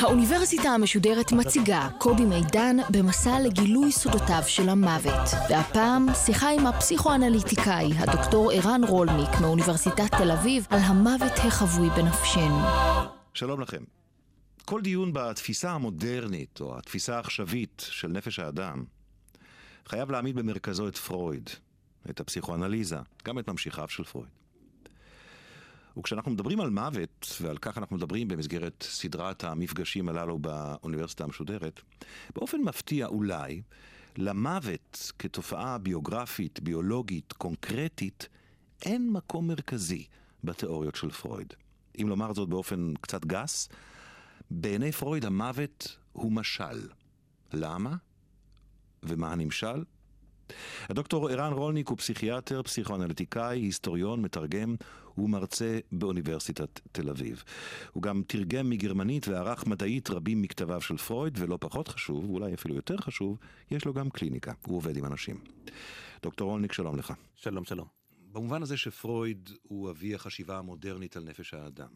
האוניברסיטה המשודרת מציגה קובי מידן במסע לגילוי סודותיו של המוות. והפעם שיחה עם הפסיכואנליטיקאי, הדוקטור ערן רולניק מאוניברסיטת תל אביב, על המוות החבוי בנפשנו. שלום לכם. כל דיון בתפיסה המודרנית, או התפיסה העכשווית של נפש האדם, חייב להעמיד במרכזו את פרויד, את הפסיכואנליזה, גם את ממשיכיו של פרויד. וכשאנחנו מדברים על מוות, ועל כך אנחנו מדברים במסגרת סדרת המפגשים הללו באוניברסיטה המשודרת, באופן מפתיע אולי, למוות כתופעה ביוגרפית, ביולוגית, קונקרטית, אין מקום מרכזי בתיאוריות של פרויד. אם לומר זאת באופן קצת גס, בעיני פרויד המוות הוא משל. למה? ומה הנמשל? הדוקטור ערן רולניק הוא פסיכיאטר, פסיכואנליטיקאי, היסטוריון, מתרגם ומרצה באוניברסיטת תל אביב. הוא גם תרגם מגרמנית וערך מדעית רבים מכתביו של פרויד, ולא פחות חשוב, ואולי אפילו יותר חשוב, יש לו גם קליניקה, הוא עובד עם אנשים. דוקטור רולניק, שלום לך. שלום, שלום. במובן הזה שפרויד הוא אבי החשיבה המודרנית על נפש האדם,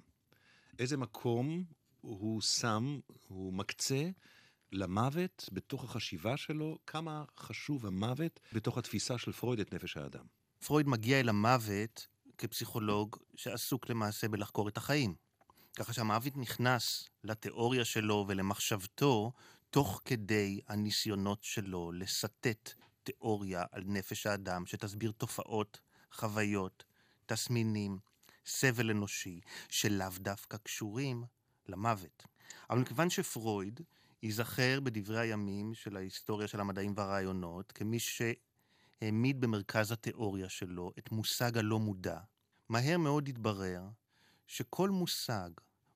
איזה מקום הוא שם, הוא מקצה למוות בתוך החשיבה שלו, כמה חשוב המוות בתוך התפיסה של פרויד את נפש האדם. פרויד מגיע אל המוות כפסיכולוג שעסוק למעשה בלחקור את החיים. ככה שהמוות נכנס לתיאוריה שלו ולמחשבתו תוך כדי הניסיונות שלו לסטט תיאוריה על נפש האדם שתסביר תופעות, חוויות, תסמינים, סבל אנושי, שלאו דווקא קשורים למוות. אבל מכיוון שפרויד ייזכר בדברי הימים של ההיסטוריה של המדעים והרעיונות כמי שהעמיד במרכז התיאוריה שלו את מושג הלא מודע, מהר מאוד התברר שכל מושג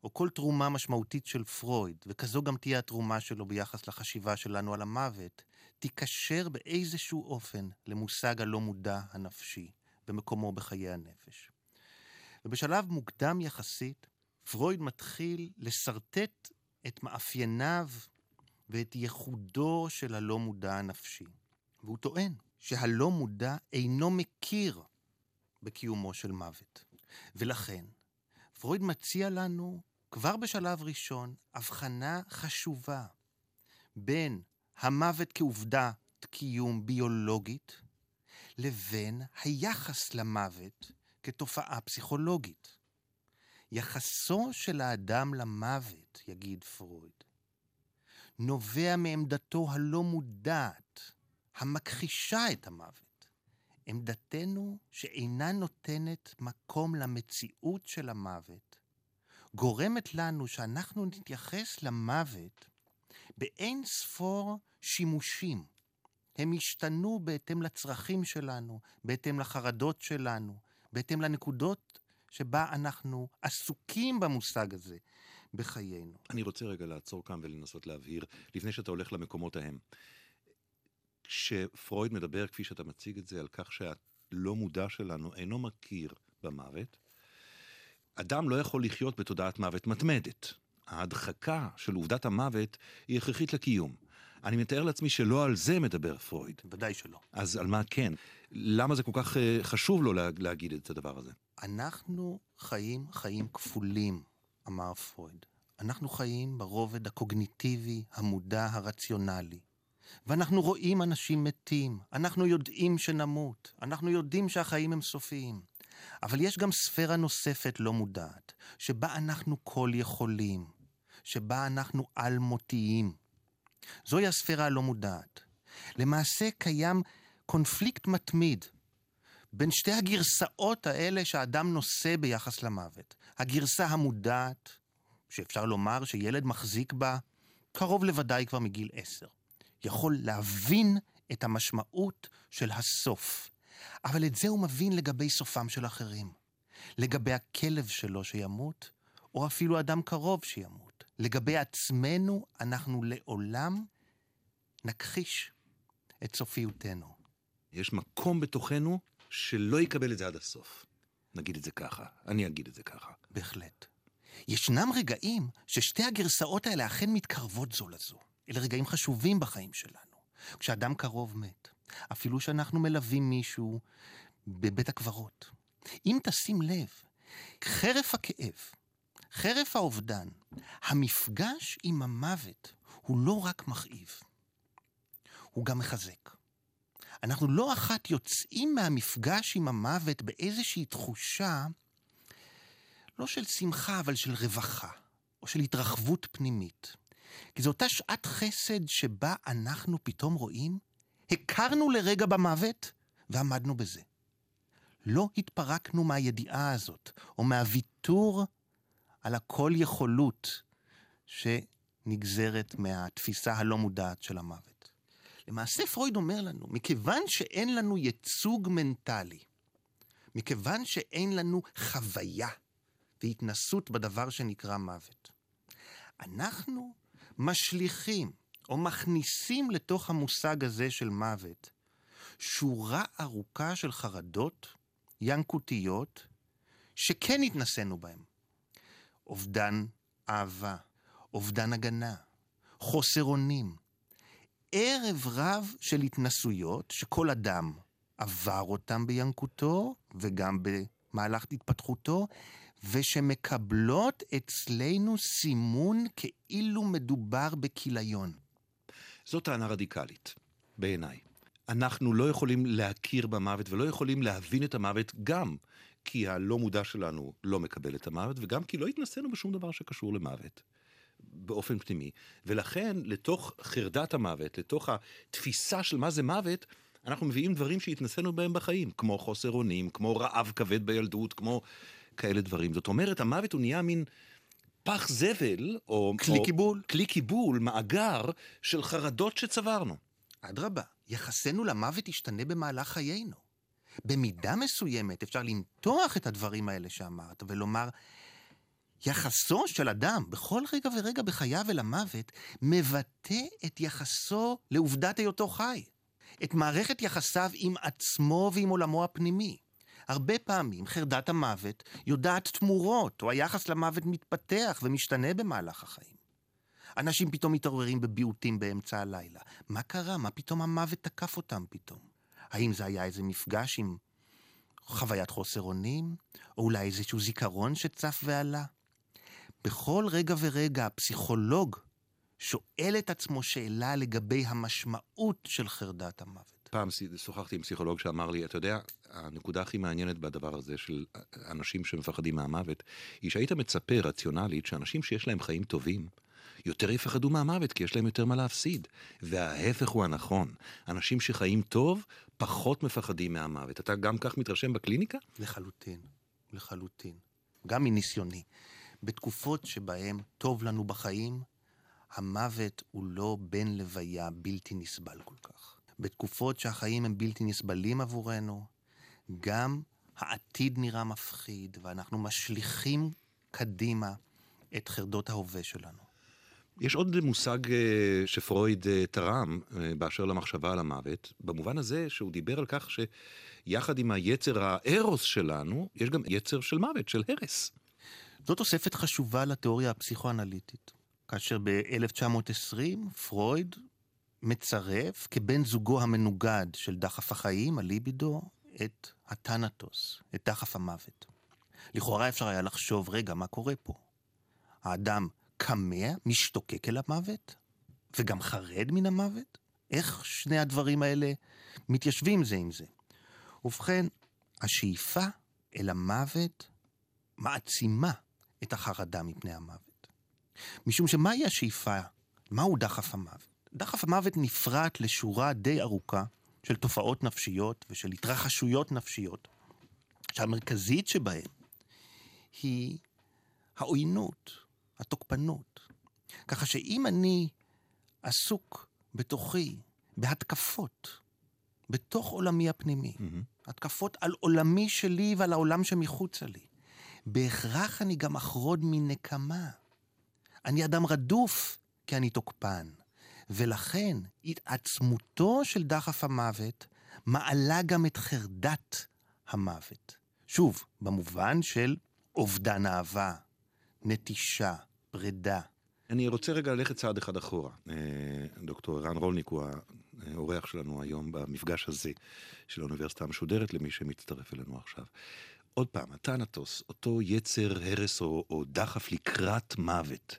או כל תרומה משמעותית של פרויד, וכזו גם תהיה התרומה שלו ביחס לחשיבה שלנו על המוות, תיקשר באיזשהו אופן למושג הלא מודע הנפשי במקומו בחיי הנפש. ובשלב מוקדם יחסית, פרויד מתחיל לשרטט את מאפייניו ואת ייחודו של הלא מודע הנפשי. והוא טוען שהלא מודע אינו מכיר בקיומו של מוות. ולכן, פרויד מציע לנו כבר בשלב ראשון הבחנה חשובה בין המוות כעובדת קיום ביולוגית לבין היחס למוות כתופעה פסיכולוגית. יחסו של האדם למוות, יגיד פרויד, נובע מעמדתו הלא מודעת, המכחישה את המוות. עמדתנו שאינה נותנת מקום למציאות של המוות, גורמת לנו שאנחנו נתייחס למוות באין ספור שימושים. הם השתנו בהתאם לצרכים שלנו, בהתאם לחרדות שלנו, בהתאם לנקודות שבה אנחנו עסוקים במושג הזה בחיינו. אני רוצה רגע לעצור כאן ולנסות להבהיר, לפני שאתה הולך למקומות ההם. כשפרויד מדבר, כפי שאתה מציג את זה, על כך שהלא מודע שלנו אינו מכיר במוות, אדם לא יכול לחיות בתודעת מוות מתמדת. ההדחקה של עובדת המוות היא הכרחית לקיום. אני מתאר לעצמי שלא על זה מדבר פרויד. ודאי שלא. אז על מה כן? למה זה כל כך אה, חשוב לו להגיד את הדבר הזה? אנחנו חיים חיים כפולים, אמר פרויד. אנחנו חיים ברובד הקוגניטיבי, המודע, הרציונלי. ואנחנו רואים אנשים מתים, אנחנו יודעים שנמות, אנחנו יודעים שהחיים הם סופיים. אבל יש גם ספירה נוספת לא מודעת, שבה אנחנו כל יכולים, שבה אנחנו על-מותיים. זוהי הספירה הלא מודעת. למעשה קיים קונפליקט מתמיד בין שתי הגרסאות האלה שהאדם נושא ביחס למוות. הגרסה המודעת, שאפשר לומר שילד מחזיק בה קרוב לוודאי כבר מגיל עשר. יכול להבין את המשמעות של הסוף. אבל את זה הוא מבין לגבי סופם של אחרים. לגבי הכלב שלו שימות, או אפילו אדם קרוב שימות. לגבי עצמנו, אנחנו לעולם נכחיש את סופיותנו. יש מקום בתוכנו שלא יקבל את זה עד הסוף. נגיד את זה ככה, אני אגיד את זה ככה. בהחלט. ישנם רגעים ששתי הגרסאות האלה אכן מתקרבות זו לזו. אלה רגעים חשובים בחיים שלנו. כשאדם קרוב מת, אפילו שאנחנו מלווים מישהו בבית הקברות. אם תשים לב, חרף הכאב, חרף האובדן, המפגש עם המוות הוא לא רק מכאיב, הוא גם מחזק. אנחנו לא אחת יוצאים מהמפגש עם המוות באיזושהי תחושה, לא של שמחה, אבל של רווחה, או של התרחבות פנימית. כי זו אותה שעת חסד שבה אנחנו פתאום רואים, הכרנו לרגע במוות ועמדנו בזה. לא התפרקנו מהידיעה הזאת, או מהוויתור על הכל יכולות שנגזרת מהתפיסה הלא מודעת של המוות. למעשה פרויד אומר לנו, מכיוון שאין לנו ייצוג מנטלי, מכיוון שאין לנו חוויה והתנסות בדבר שנקרא מוות, אנחנו משליכים או מכניסים לתוך המושג הזה של מוות שורה ארוכה של חרדות ינקותיות שכן התנסינו בהן. אובדן אהבה, אובדן הגנה, חוסר אונים. ערב רב של התנסויות שכל אדם עבר אותם בינקותו וגם במהלך התפתחותו, ושמקבלות אצלנו סימון כאילו מדובר בכיליון. זו טענה רדיקלית, בעיניי. אנחנו לא יכולים להכיר במוות ולא יכולים להבין את המוות גם כי הלא מודע שלנו לא מקבל את המוות וגם כי לא התנסינו בשום דבר שקשור למוות. באופן פנימי, ולכן לתוך חרדת המוות, לתוך התפיסה של מה זה מוות, אנחנו מביאים דברים שהתנסינו בהם בחיים, כמו חוסר אונים, כמו רעב כבד בילדות, כמו כאלה דברים. זאת אומרת, המוות הוא נהיה מין פח זבל, או... כלי או, קיבול. כלי קיבול, מאגר של חרדות שצברנו. אדרבה, יחסנו למוות ישתנה במהלך חיינו. במידה מסוימת אפשר למתוח את הדברים האלה שאמרת ולומר, יחסו של אדם בכל רגע ורגע בחייו אל המוות מבטא את יחסו לעובדת היותו חי, את מערכת יחסיו עם עצמו ועם עולמו הפנימי. הרבה פעמים חרדת המוות יודעת תמורות, או היחס למוות מתפתח ומשתנה במהלך החיים. אנשים פתאום מתעוררים בביעוטים באמצע הלילה. מה קרה? מה פתאום המוות תקף אותם פתאום? האם זה היה איזה מפגש עם חוויית חוסר אונים? או אולי איזשהו זיכרון שצף ועלה? בכל רגע ורגע הפסיכולוג שואל את עצמו שאלה לגבי המשמעות של חרדת המוות. פעם שוחחתי עם פסיכולוג שאמר לי, אתה יודע, הנקודה הכי מעניינת בדבר הזה של אנשים שמפחדים מהמוות, היא שהיית מצפה רציונלית שאנשים שיש להם חיים טובים, יותר יפחדו מהמוות, כי יש להם יותר מה להפסיד. וההפך הוא הנכון. אנשים שחיים טוב, פחות מפחדים מהמוות. אתה גם כך מתרשם בקליניקה? לחלוטין, לחלוטין. גם מניסיוני. בתקופות שבהן טוב לנו בחיים, המוות הוא לא בן לוויה בלתי נסבל כל כך. בתקופות שהחיים הם בלתי נסבלים עבורנו, גם העתיד נראה מפחיד, ואנחנו משליכים קדימה את חרדות ההווה שלנו. יש עוד מושג אה, שפרויד אה, תרם אה, באשר למחשבה על המוות, במובן הזה שהוא דיבר על כך שיחד עם היצר הארוס שלנו, יש גם יצר של מוות, של הרס. זו תוספת חשובה לתיאוריה הפסיכואנליטית. כאשר ב-1920 פרויד מצרף כבן זוגו המנוגד של דחף החיים, הליבידו, את הטנטוס, את דחף המוות. לכאורה אפשר היה לחשוב, רגע, מה קורה פה? האדם כמה, משתוקק אל המוות, וגם חרד מן המוות? איך שני הדברים האלה מתיישבים זה עם זה? ובכן, השאיפה אל המוות מעצימה את החרדה מפני המוות. משום שמהי השאיפה? מהו דחף המוות? דחף המוות נפרט לשורה די ארוכה של תופעות נפשיות ושל התרחשויות נפשיות, שהמרכזית שבהן היא העוינות, התוקפנות. ככה שאם אני עסוק בתוכי בהתקפות, בתוך עולמי הפנימי, mm-hmm. התקפות על עולמי שלי ועל העולם שמחוצה לי, בהכרח אני גם אחרוד מנקמה. אני אדם רדוף כי אני תוקפן. ולכן התעצמותו של דחף המוות מעלה גם את חרדת המוות. שוב, במובן של אובדן אהבה, נטישה, פרידה. אני רוצה רגע ללכת צעד אחד אחורה. אה, דוקטור ערן רולניק הוא האורח שלנו היום במפגש הזה של האוניברסיטה המשודרת למי שמצטרף אלינו עכשיו. עוד פעם, הטנטוס, אותו יצר הרס או, או דחף לקראת מוות.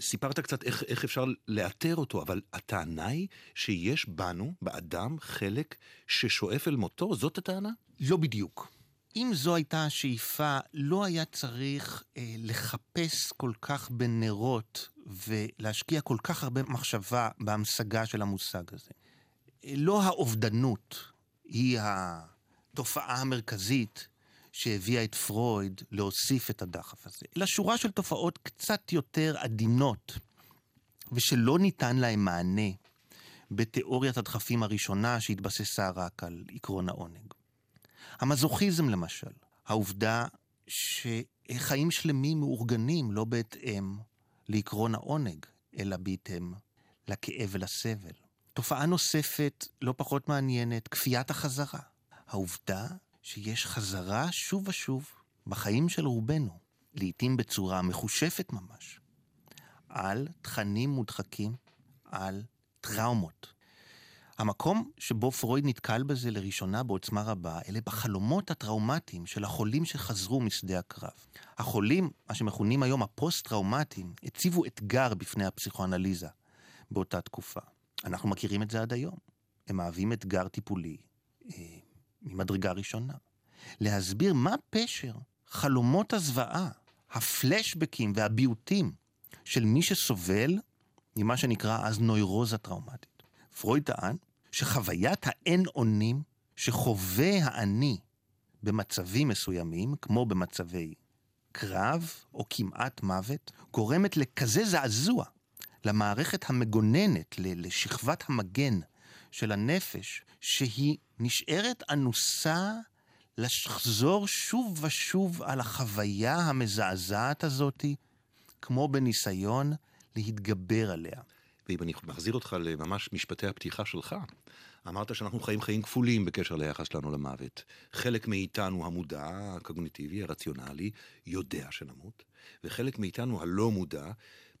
סיפרת קצת איך, איך אפשר לאתר אותו, אבל הטענה היא שיש בנו, באדם, חלק ששואף אל מותו? זאת הטענה? לא בדיוק. אם זו הייתה השאיפה, לא היה צריך אה, לחפש כל כך בנרות ולהשקיע כל כך הרבה מחשבה בהמשגה של המושג הזה. לא האובדנות היא התופעה המרכזית שהביאה את פרויד להוסיף את הדחף הזה, אלא שורה של תופעות קצת יותר עדינות, ושלא ניתן להם מענה בתיאוריית הדחפים הראשונה שהתבססה רק על עקרון העונג. המזוכיזם למשל, העובדה שחיים שלמים מאורגנים לא בהתאם לעקרון העונג, אלא בהתאם לכאב ולסבל. תופעה נוספת, לא פחות מעניינת, כפיית החזרה. העובדה שיש חזרה שוב ושוב בחיים של רובנו, לעתים בצורה מחושפת ממש, על תכנים מודחקים, על טראומות. המקום שבו פרויד נתקל בזה לראשונה בעוצמה רבה, אלה בחלומות הטראומטיים של החולים שחזרו משדה הקרב. החולים, מה שמכונים היום הפוסט-טראומטיים, הציבו אתגר בפני הפסיכואנליזה באותה תקופה. אנחנו מכירים את זה עד היום. הם מהווים אתגר טיפולי אה, ממדרגה ראשונה. להסביר מה פשר חלומות הזוועה, הפלשבקים והביעותים של מי שסובל ממה שנקרא אז נוירוזה טראומטית. פרויד טען שחוויית האין אונים שחווה האני במצבים מסוימים, כמו במצבי קרב או כמעט מוות, גורמת לכזה זעזוע למערכת המגוננת, לשכבת המגן של הנפש, שהיא נשארת אנוסה לחזור שוב ושוב על החוויה המזעזעת הזאתי, כמו בניסיון להתגבר עליה. ואם אני מחזיר אותך לממש משפטי הפתיחה שלך, אמרת שאנחנו חיים חיים כפולים בקשר ליחס שלנו למוות. חלק מאיתנו המודע, הקוגניטיבי, הרציונלי, יודע שנמות, וחלק מאיתנו הלא מודע,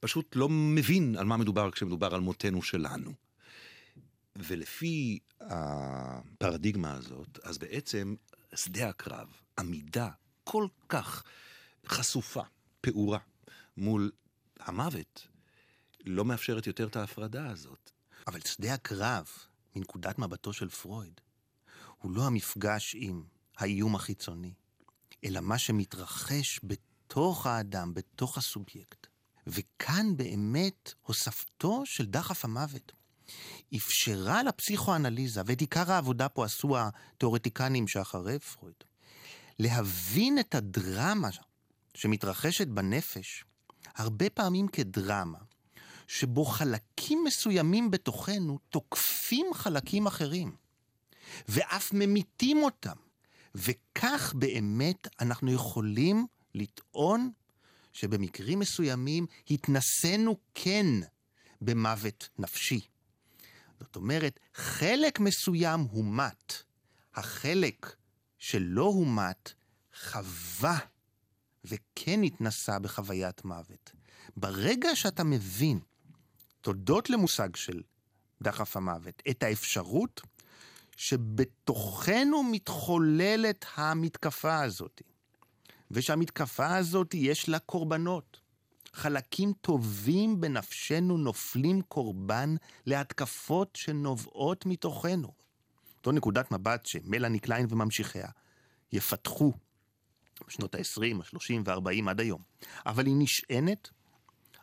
פשוט לא מבין על מה מדובר כשמדובר על מותנו שלנו. ולפי הפרדיגמה הזאת, אז בעצם שדה הקרב, עמידה כל כך חשופה, פעורה, מול המוות, לא מאפשרת יותר את ההפרדה הזאת. אבל שדה הקרב, מנקודת מבטו של פרויד, הוא לא המפגש עם האיום החיצוני, אלא מה שמתרחש בתוך האדם, בתוך הסובייקט. וכאן באמת הוספתו של דחף המוות אפשרה לפסיכואנליזה, ואת עיקר העבודה פה עשו התיאורטיקנים שאחרי פרויד, להבין את הדרמה שמתרחשת בנפש, הרבה פעמים כדרמה, שבו חלקים מסוימים בתוכנו תוקפים חלקים אחרים, ואף ממיתים אותם. וכך באמת אנחנו יכולים לטעון שבמקרים מסוימים התנסינו כן במוות נפשי. זאת אומרת, חלק מסוים הומת, החלק שלא הומת חווה וכן התנסה בחוויית מוות. ברגע שאתה מבין, תודות למושג של דחף המוות, את האפשרות שבתוכנו מתחוללת המתקפה הזאת, ושהמתקפה הזאת יש לה קורבנות. חלקים טובים בנפשנו נופלים קורבן להתקפות שנובעות מתוכנו. זו נקודת מבט שמלאני קליין וממשיכיה יפתחו בשנות ה-20, ה-30 וה-40 עד היום. אבל היא נשענת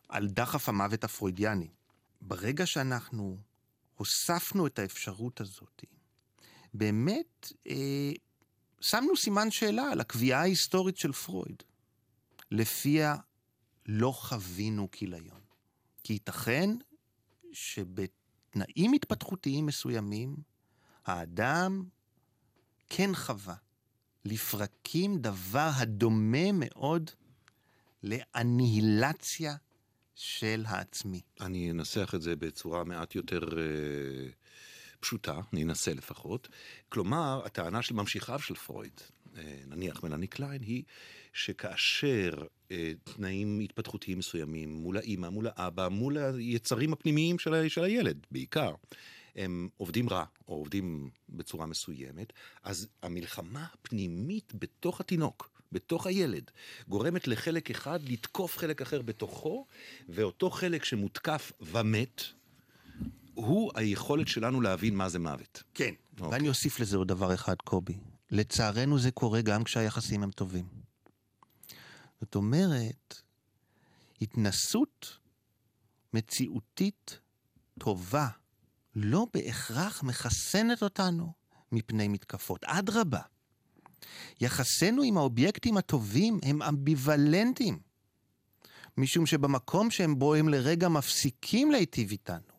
על דחף המוות הפרוידיאני. ברגע שאנחנו הוספנו את האפשרות הזאת, באמת אה, שמנו סימן שאלה על הקביעה ההיסטורית של פרויד, לפיה לא חווינו כיליון. כי ייתכן שבתנאים התפתחותיים מסוימים, האדם כן חווה לפרקים דבר הדומה מאוד לאניהילציה של העצמי. אני אנסח את זה בצורה מעט יותר אה, פשוטה, אני אנסה לפחות. כלומר, הטענה של ממשיכיו של פרויד, אה, נניח מלאני קליין, היא שכאשר תנאים התפתחותיים מסוימים, מול האימא, מול האבא, מול היצרים הפנימיים של, של הילד בעיקר, הם עובדים רע, או עובדים בצורה מסוימת, אז המלחמה הפנימית בתוך התינוק, בתוך הילד, גורמת לחלק אחד לתקוף חלק אחר בתוכו, ואותו חלק שמותקף ומת, הוא היכולת שלנו להבין מה זה מוות. כן. אוקיי. ואני אוסיף לזה עוד דבר אחד, קובי. לצערנו זה קורה גם כשהיחסים הם טובים. זאת אומרת, התנסות מציאותית טובה לא בהכרח מחסנת אותנו מפני מתקפות. אדרבה, יחסינו עם האובייקטים הטובים הם אמביוולנטיים, משום שבמקום שהם בו הם לרגע מפסיקים להיטיב איתנו,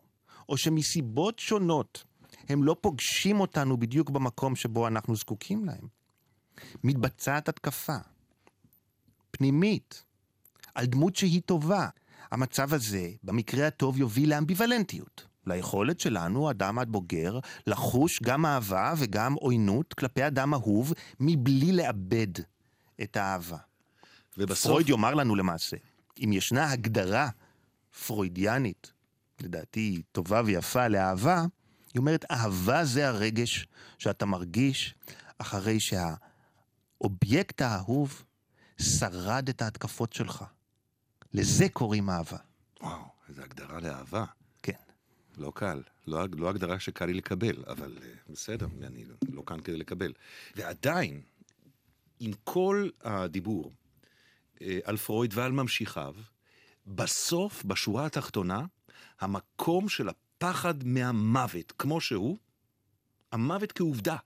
או שמסיבות שונות הם לא פוגשים אותנו בדיוק במקום שבו אנחנו זקוקים להם, מתבצעת התקפה פנימית על דמות שהיא טובה. המצב הזה, במקרה הטוב, יוביל לאמביוולנטיות. ליכולת שלנו, אדם עד בוגר, לחוש גם אהבה וגם עוינות כלפי אדם אהוב, מבלי לאבד את האהבה. ובסוף... פרויד יאמר לנו למעשה, אם ישנה הגדרה פרוידיאנית, לדעתי טובה ויפה לאהבה, היא אומרת, אהבה זה הרגש שאתה מרגיש אחרי שהאובייקט האהוב שרד את ההתקפות שלך. לזה קוראים אהבה. וואו, איזו הגדרה לאהבה. כן. לא קל. לא, לא הגדרה שקל לי לקבל, אבל uh, בסדר, אני לא כאן כדי לקבל. ועדיין, עם כל הדיבור uh, על פרויד ועל ממשיכיו, בסוף, בשורה התחתונה, המקום של הפחד מהמוות, כמו שהוא, המוות כעובדה,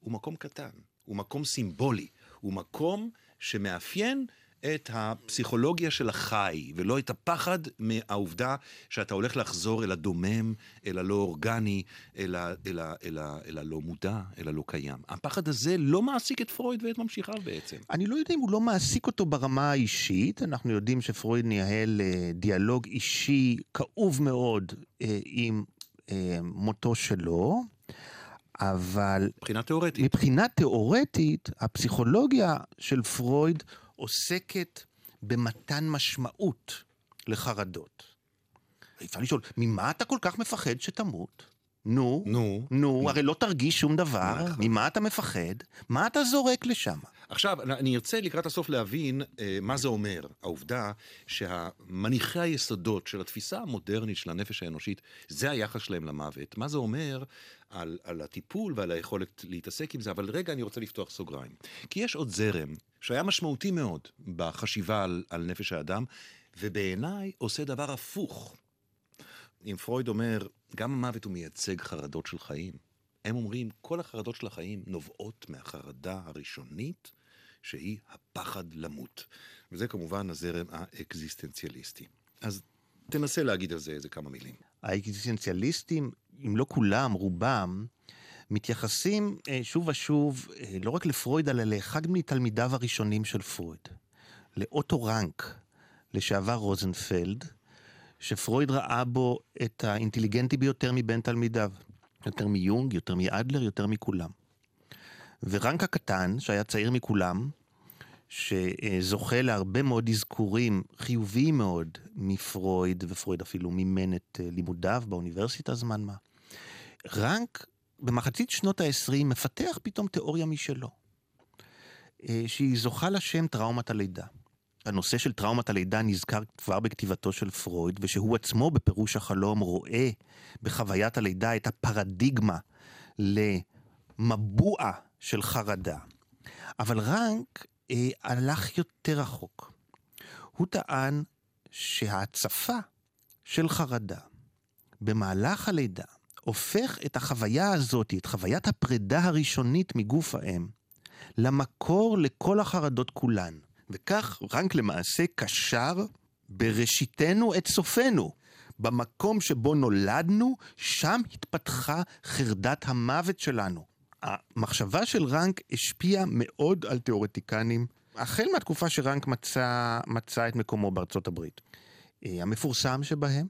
הוא מקום קטן, הוא מקום סימבולי, הוא מקום שמאפיין את הפסיכולוגיה של החי, ולא את הפחד מהעובדה שאתה הולך לחזור אל הדומם, אל הלא אורגני, אל, ה, אל, ה, אל, ה, אל הלא מודע, אל הלא קיים. הפחד הזה לא מעסיק את פרויד ואת ממשיכיו בעצם. אני לא יודע אם הוא לא מעסיק אותו ברמה האישית, אנחנו יודעים שפרויד ניהל אה, דיאלוג אישי כאוב מאוד אה, עם אה, מותו שלו. אבל... מבחינה תיאורטית. מבחינה תיאורטית, הפסיכולוגיה של פרויד עוסקת במתן משמעות לחרדות. אפשר לשאול, ממה אתה כל כך מפחד שתמות? נו, נו, נו, הרי לא תרגיש שום דבר, נכון. ממה אתה מפחד? מה אתה זורק לשם? עכשיו, אני ארצה לקראת הסוף להבין אה, מה זה אומר, העובדה שהמניחי היסודות של התפיסה המודרנית של הנפש האנושית, זה היחס שלהם למוות. מה זה אומר על, על הטיפול ועל היכולת להתעסק עם זה, אבל רגע אני רוצה לפתוח סוגריים. כי יש עוד זרם שהיה משמעותי מאוד בחשיבה על, על נפש האדם, ובעיניי עושה דבר הפוך. אם פרויד אומר, גם המוות הוא מייצג חרדות של חיים. הם אומרים, כל החרדות של החיים נובעות מהחרדה הראשונית, שהיא הפחד למות. וזה כמובן הזרם האקזיסטנציאליסטי. אז תנסה להגיד על זה איזה כמה מילים. האקזיסטנציאליסטים, אם לא כולם, רובם, מתייחסים אה, שוב ושוב, אה, לא רק לפרויד, אלא לאחד מתלמידיו הראשונים של פרויד, לאוטו רנק, לשעבר רוזנפלד, שפרויד ראה בו את האינטליגנטי ביותר מבין תלמידיו. יותר מיונג, יותר מאדלר, יותר מכולם. ורנק הקטן, שהיה צעיר מכולם, שזוכה להרבה מאוד אזכורים חיוביים מאוד מפרויד, ופרויד אפילו מימן את לימודיו באוניברסיטה זמן מה. רנק במחצית שנות ה-20 מפתח פתאום תיאוריה משלו, שהיא זוכה לשם טראומת הלידה. הנושא של טראומת הלידה נזכר כבר בכתיבתו של פרויד, ושהוא עצמו בפירוש החלום רואה בחוויית הלידה את הפרדיגמה למבוע של חרדה. אבל רנק אה, הלך יותר רחוק. הוא טען שההצפה של חרדה במהלך הלידה הופך את החוויה הזאת, את חוויית הפרידה הראשונית מגוף האם, למקור לכל החרדות כולן. וכך רנק למעשה קשר בראשיתנו את סופנו. במקום שבו נולדנו, שם התפתחה חרדת המוות שלנו. המחשבה של רנק השפיעה מאוד על תיאורטיקנים, החל מהתקופה שרנק מצא, מצא את מקומו בארצות הברית. אה, המפורסם שבהם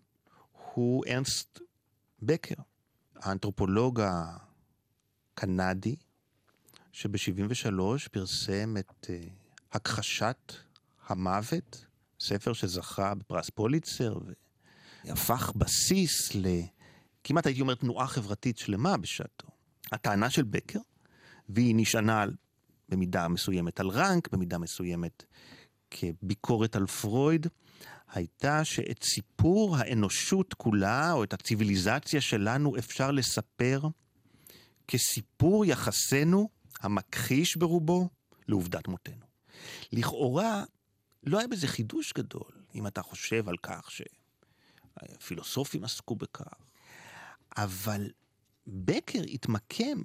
הוא ארנסט בקר, האנתרופולוג הקנדי, שב-73 פרסם את אה, הכחשת המוות, ספר שזכה בפרס פוליצר והפך בסיס כמעט הייתי אומר תנועה חברתית שלמה בשעתו. הטענה של בקר, והיא נשענה במידה מסוימת על רנק, במידה מסוימת כביקורת על פרויד, הייתה שאת סיפור האנושות כולה, או את הציוויליזציה שלנו, אפשר לספר כסיפור יחסנו, המכחיש ברובו, לעובדת מותנו. לכאורה, לא היה בזה חידוש גדול, אם אתה חושב על כך שפילוסופים עסקו בכך. אבל בקר התמקם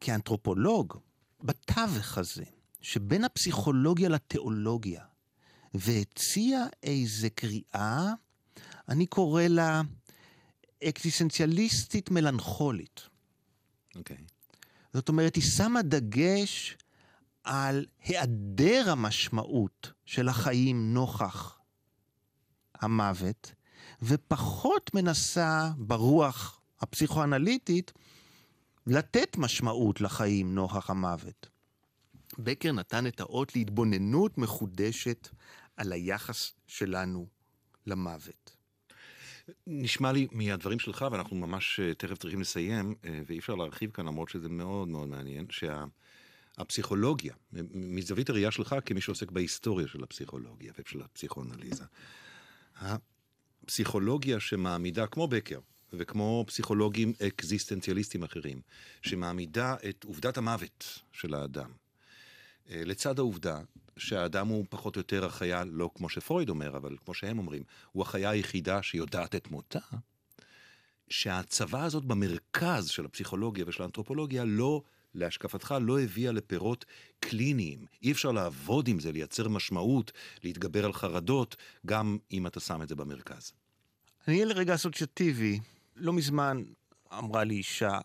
כאנתרופולוג בתווך הזה, שבין הפסיכולוגיה לתיאולוגיה, והציע איזה קריאה, אני קורא לה אקזיסטנציאליסטית מלנכולית. אוקיי. Okay. זאת אומרת, היא שמה דגש על היעדר המשמעות של החיים נוכח המוות, ופחות מנסה ברוח הפסיכואנליטית לתת משמעות לחיים נוכח המוות. בקר נתן את האות להתבוננות מחודשת על היחס שלנו למוות. נשמע לי מהדברים שלך, ואנחנו ממש אה, תכף צריכים לסיים, אה, ואי אפשר להרחיב כאן למרות שזה מאוד מאוד מעניין, שהפסיכולוגיה, מזווית הראייה שלך כמי שעוסק בהיסטוריה של הפסיכולוגיה ושל הפסיכואנליזה, הפסיכולוגיה שמעמידה, כמו בקר, וכמו פסיכולוגים אקזיסטנציאליסטים אחרים, שמעמידה את עובדת המוות של האדם, אה, לצד העובדה שהאדם הוא פחות או יותר החיה, לא כמו שפרויד אומר, אבל כמו שהם אומרים, הוא החיה היחידה שיודעת את מותה, שההצבה הזאת במרכז של הפסיכולוגיה ושל האנתרופולוגיה לא, להשקפתך, לא הביאה לפירות קליניים. אי אפשר לעבוד עם זה, לייצר משמעות, להתגבר על חרדות, גם אם אתה שם את זה במרכז. אני אהיה לרגע אסוציאטיבי. לא מזמן אמרה לי אישה,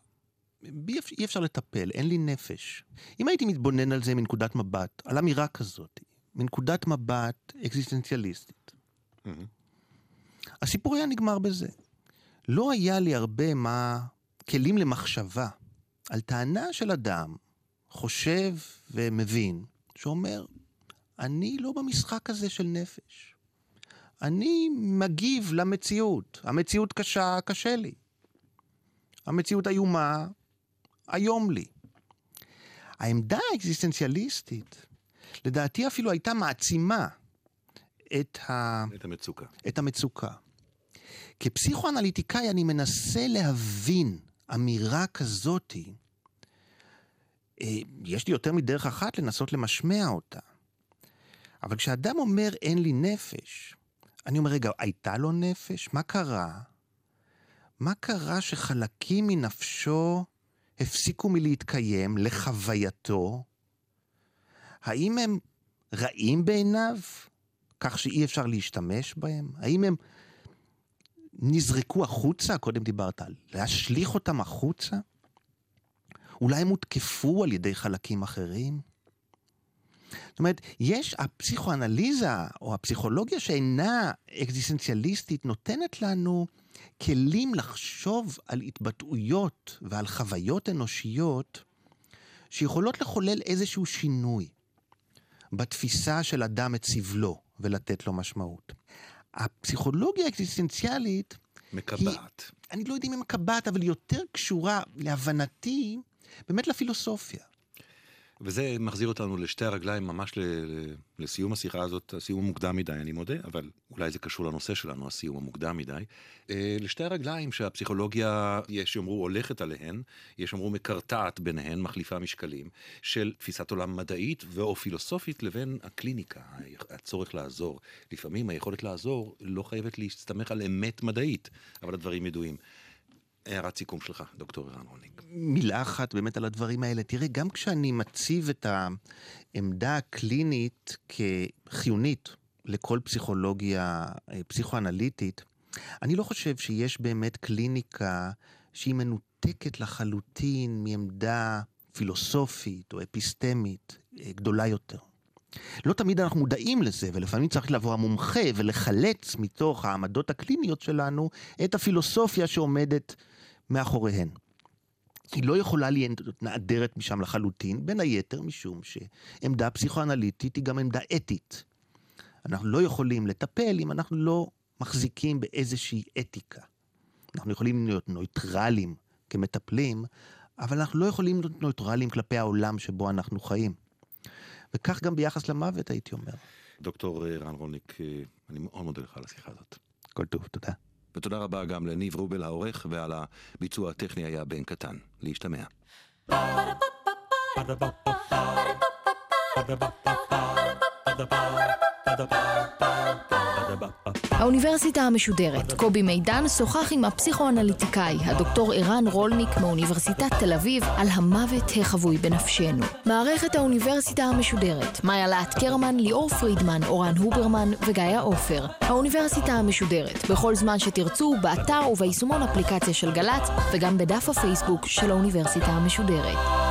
אי אפשר לטפל, אין לי נפש. אם הייתי מתבונן על זה מנקודת מבט, על אמירה כזאת, מנקודת מבט אקזיסטנציאליסטית. הסיפור היה נגמר בזה. לא היה לי הרבה מה, כלים למחשבה על טענה של אדם חושב ומבין, שאומר, אני לא במשחק הזה של נפש. אני מגיב למציאות. המציאות קשה, קשה לי. המציאות איומה, היום לי. העמדה האקזיסטנציאליסטית, לדעתי אפילו הייתה מעצימה את, ה... את המצוקה. את המצוקה. כפסיכואנליטיקאי אני מנסה להבין אמירה כזאתי. אה, יש לי יותר מדרך אחת לנסות למשמע אותה. אבל כשאדם אומר אין לי נפש, אני אומר, רגע, הייתה לו נפש? מה קרה? מה קרה שחלקים מנפשו הפסיקו מלהתקיים לחווייתו? האם הם רעים בעיניו, כך שאי אפשר להשתמש בהם? האם הם נזרקו החוצה? קודם דיברת על להשליך אותם החוצה? אולי הם הותקפו על ידי חלקים אחרים? זאת אומרת, יש, הפסיכואנליזה או הפסיכולוגיה שאינה אקזיסטנציאליסטית נותנת לנו כלים לחשוב על התבטאויות ועל חוויות אנושיות שיכולות לחולל איזשהו שינוי בתפיסה של אדם את סבלו ולתת לו משמעות. הפסיכולוגיה האקזיסטנציאלית... מקבעת. היא, אני לא יודע אם היא מקבעת, אבל היא יותר קשורה, להבנתי, באמת לפילוסופיה. וזה מחזיר אותנו לשתי הרגליים ממש לסיום השיחה הזאת, הסיום המוקדם מדי, אני מודה, אבל אולי זה קשור לנושא שלנו, הסיום המוקדם מדי. אה, לשתי הרגליים שהפסיכולוגיה, יש יאמרו הולכת עליהן, יש יאמרו מקרטעת ביניהן, מחליפה משקלים, של תפיסת עולם מדעית ואו פילוסופית לבין הקליניקה, הצורך לעזור. לפעמים היכולת לעזור לא חייבת להסתמך על אמת מדעית, אבל הדברים ידועים. הערת סיכום שלך, דוקטור ערן רוניק. מילה אחת באמת על הדברים האלה. תראה, גם כשאני מציב את העמדה הקלינית כחיונית לכל פסיכולוגיה אה, פסיכואנליטית, אני לא חושב שיש באמת קליניקה שהיא מנותקת לחלוטין מעמדה פילוסופית או אפיסטמית אה, גדולה יותר. לא תמיד אנחנו מודעים לזה, ולפעמים צריך לבוא המומחה ולחלץ מתוך העמדות הקליניות שלנו את הפילוסופיה שעומדת מאחוריהן. היא לא יכולה להיות נעדרת משם לחלוטין, בין היתר משום שעמדה פסיכואנליטית היא גם עמדה אתית. אנחנו לא יכולים לטפל אם אנחנו לא מחזיקים באיזושהי אתיקה. אנחנו יכולים להיות נויטרלים כמטפלים, אבל אנחנו לא יכולים להיות נויטרלים כלפי העולם שבו אנחנו חיים. וכך גם ביחס למוות, הייתי אומר. דוקטור אה, רן רולניק, אה, אני מאוד מודה לך על השיחה הזאת. כל טוב, תודה. ותודה רבה גם לניב רובל העורך, ועל הביצוע הטכני היה בן קטן. להשתמע. האוניברסיטה המשודרת, קובי מידן שוחח עם הפסיכואנליטיקאי, הדוקטור ערן רולניק מאוניברסיטת תל אביב, על המוות החבוי בנפשנו. מערכת האוניברסיטה המשודרת, מאיה להט קרמן, ליאור פרידמן, אורן הוברמן וגיא עופר. האוניברסיטה המשודרת, בכל זמן שתרצו, באתר וביישומון אפליקציה של גל"צ, וגם בדף הפייסבוק של האוניברסיטה המשודרת.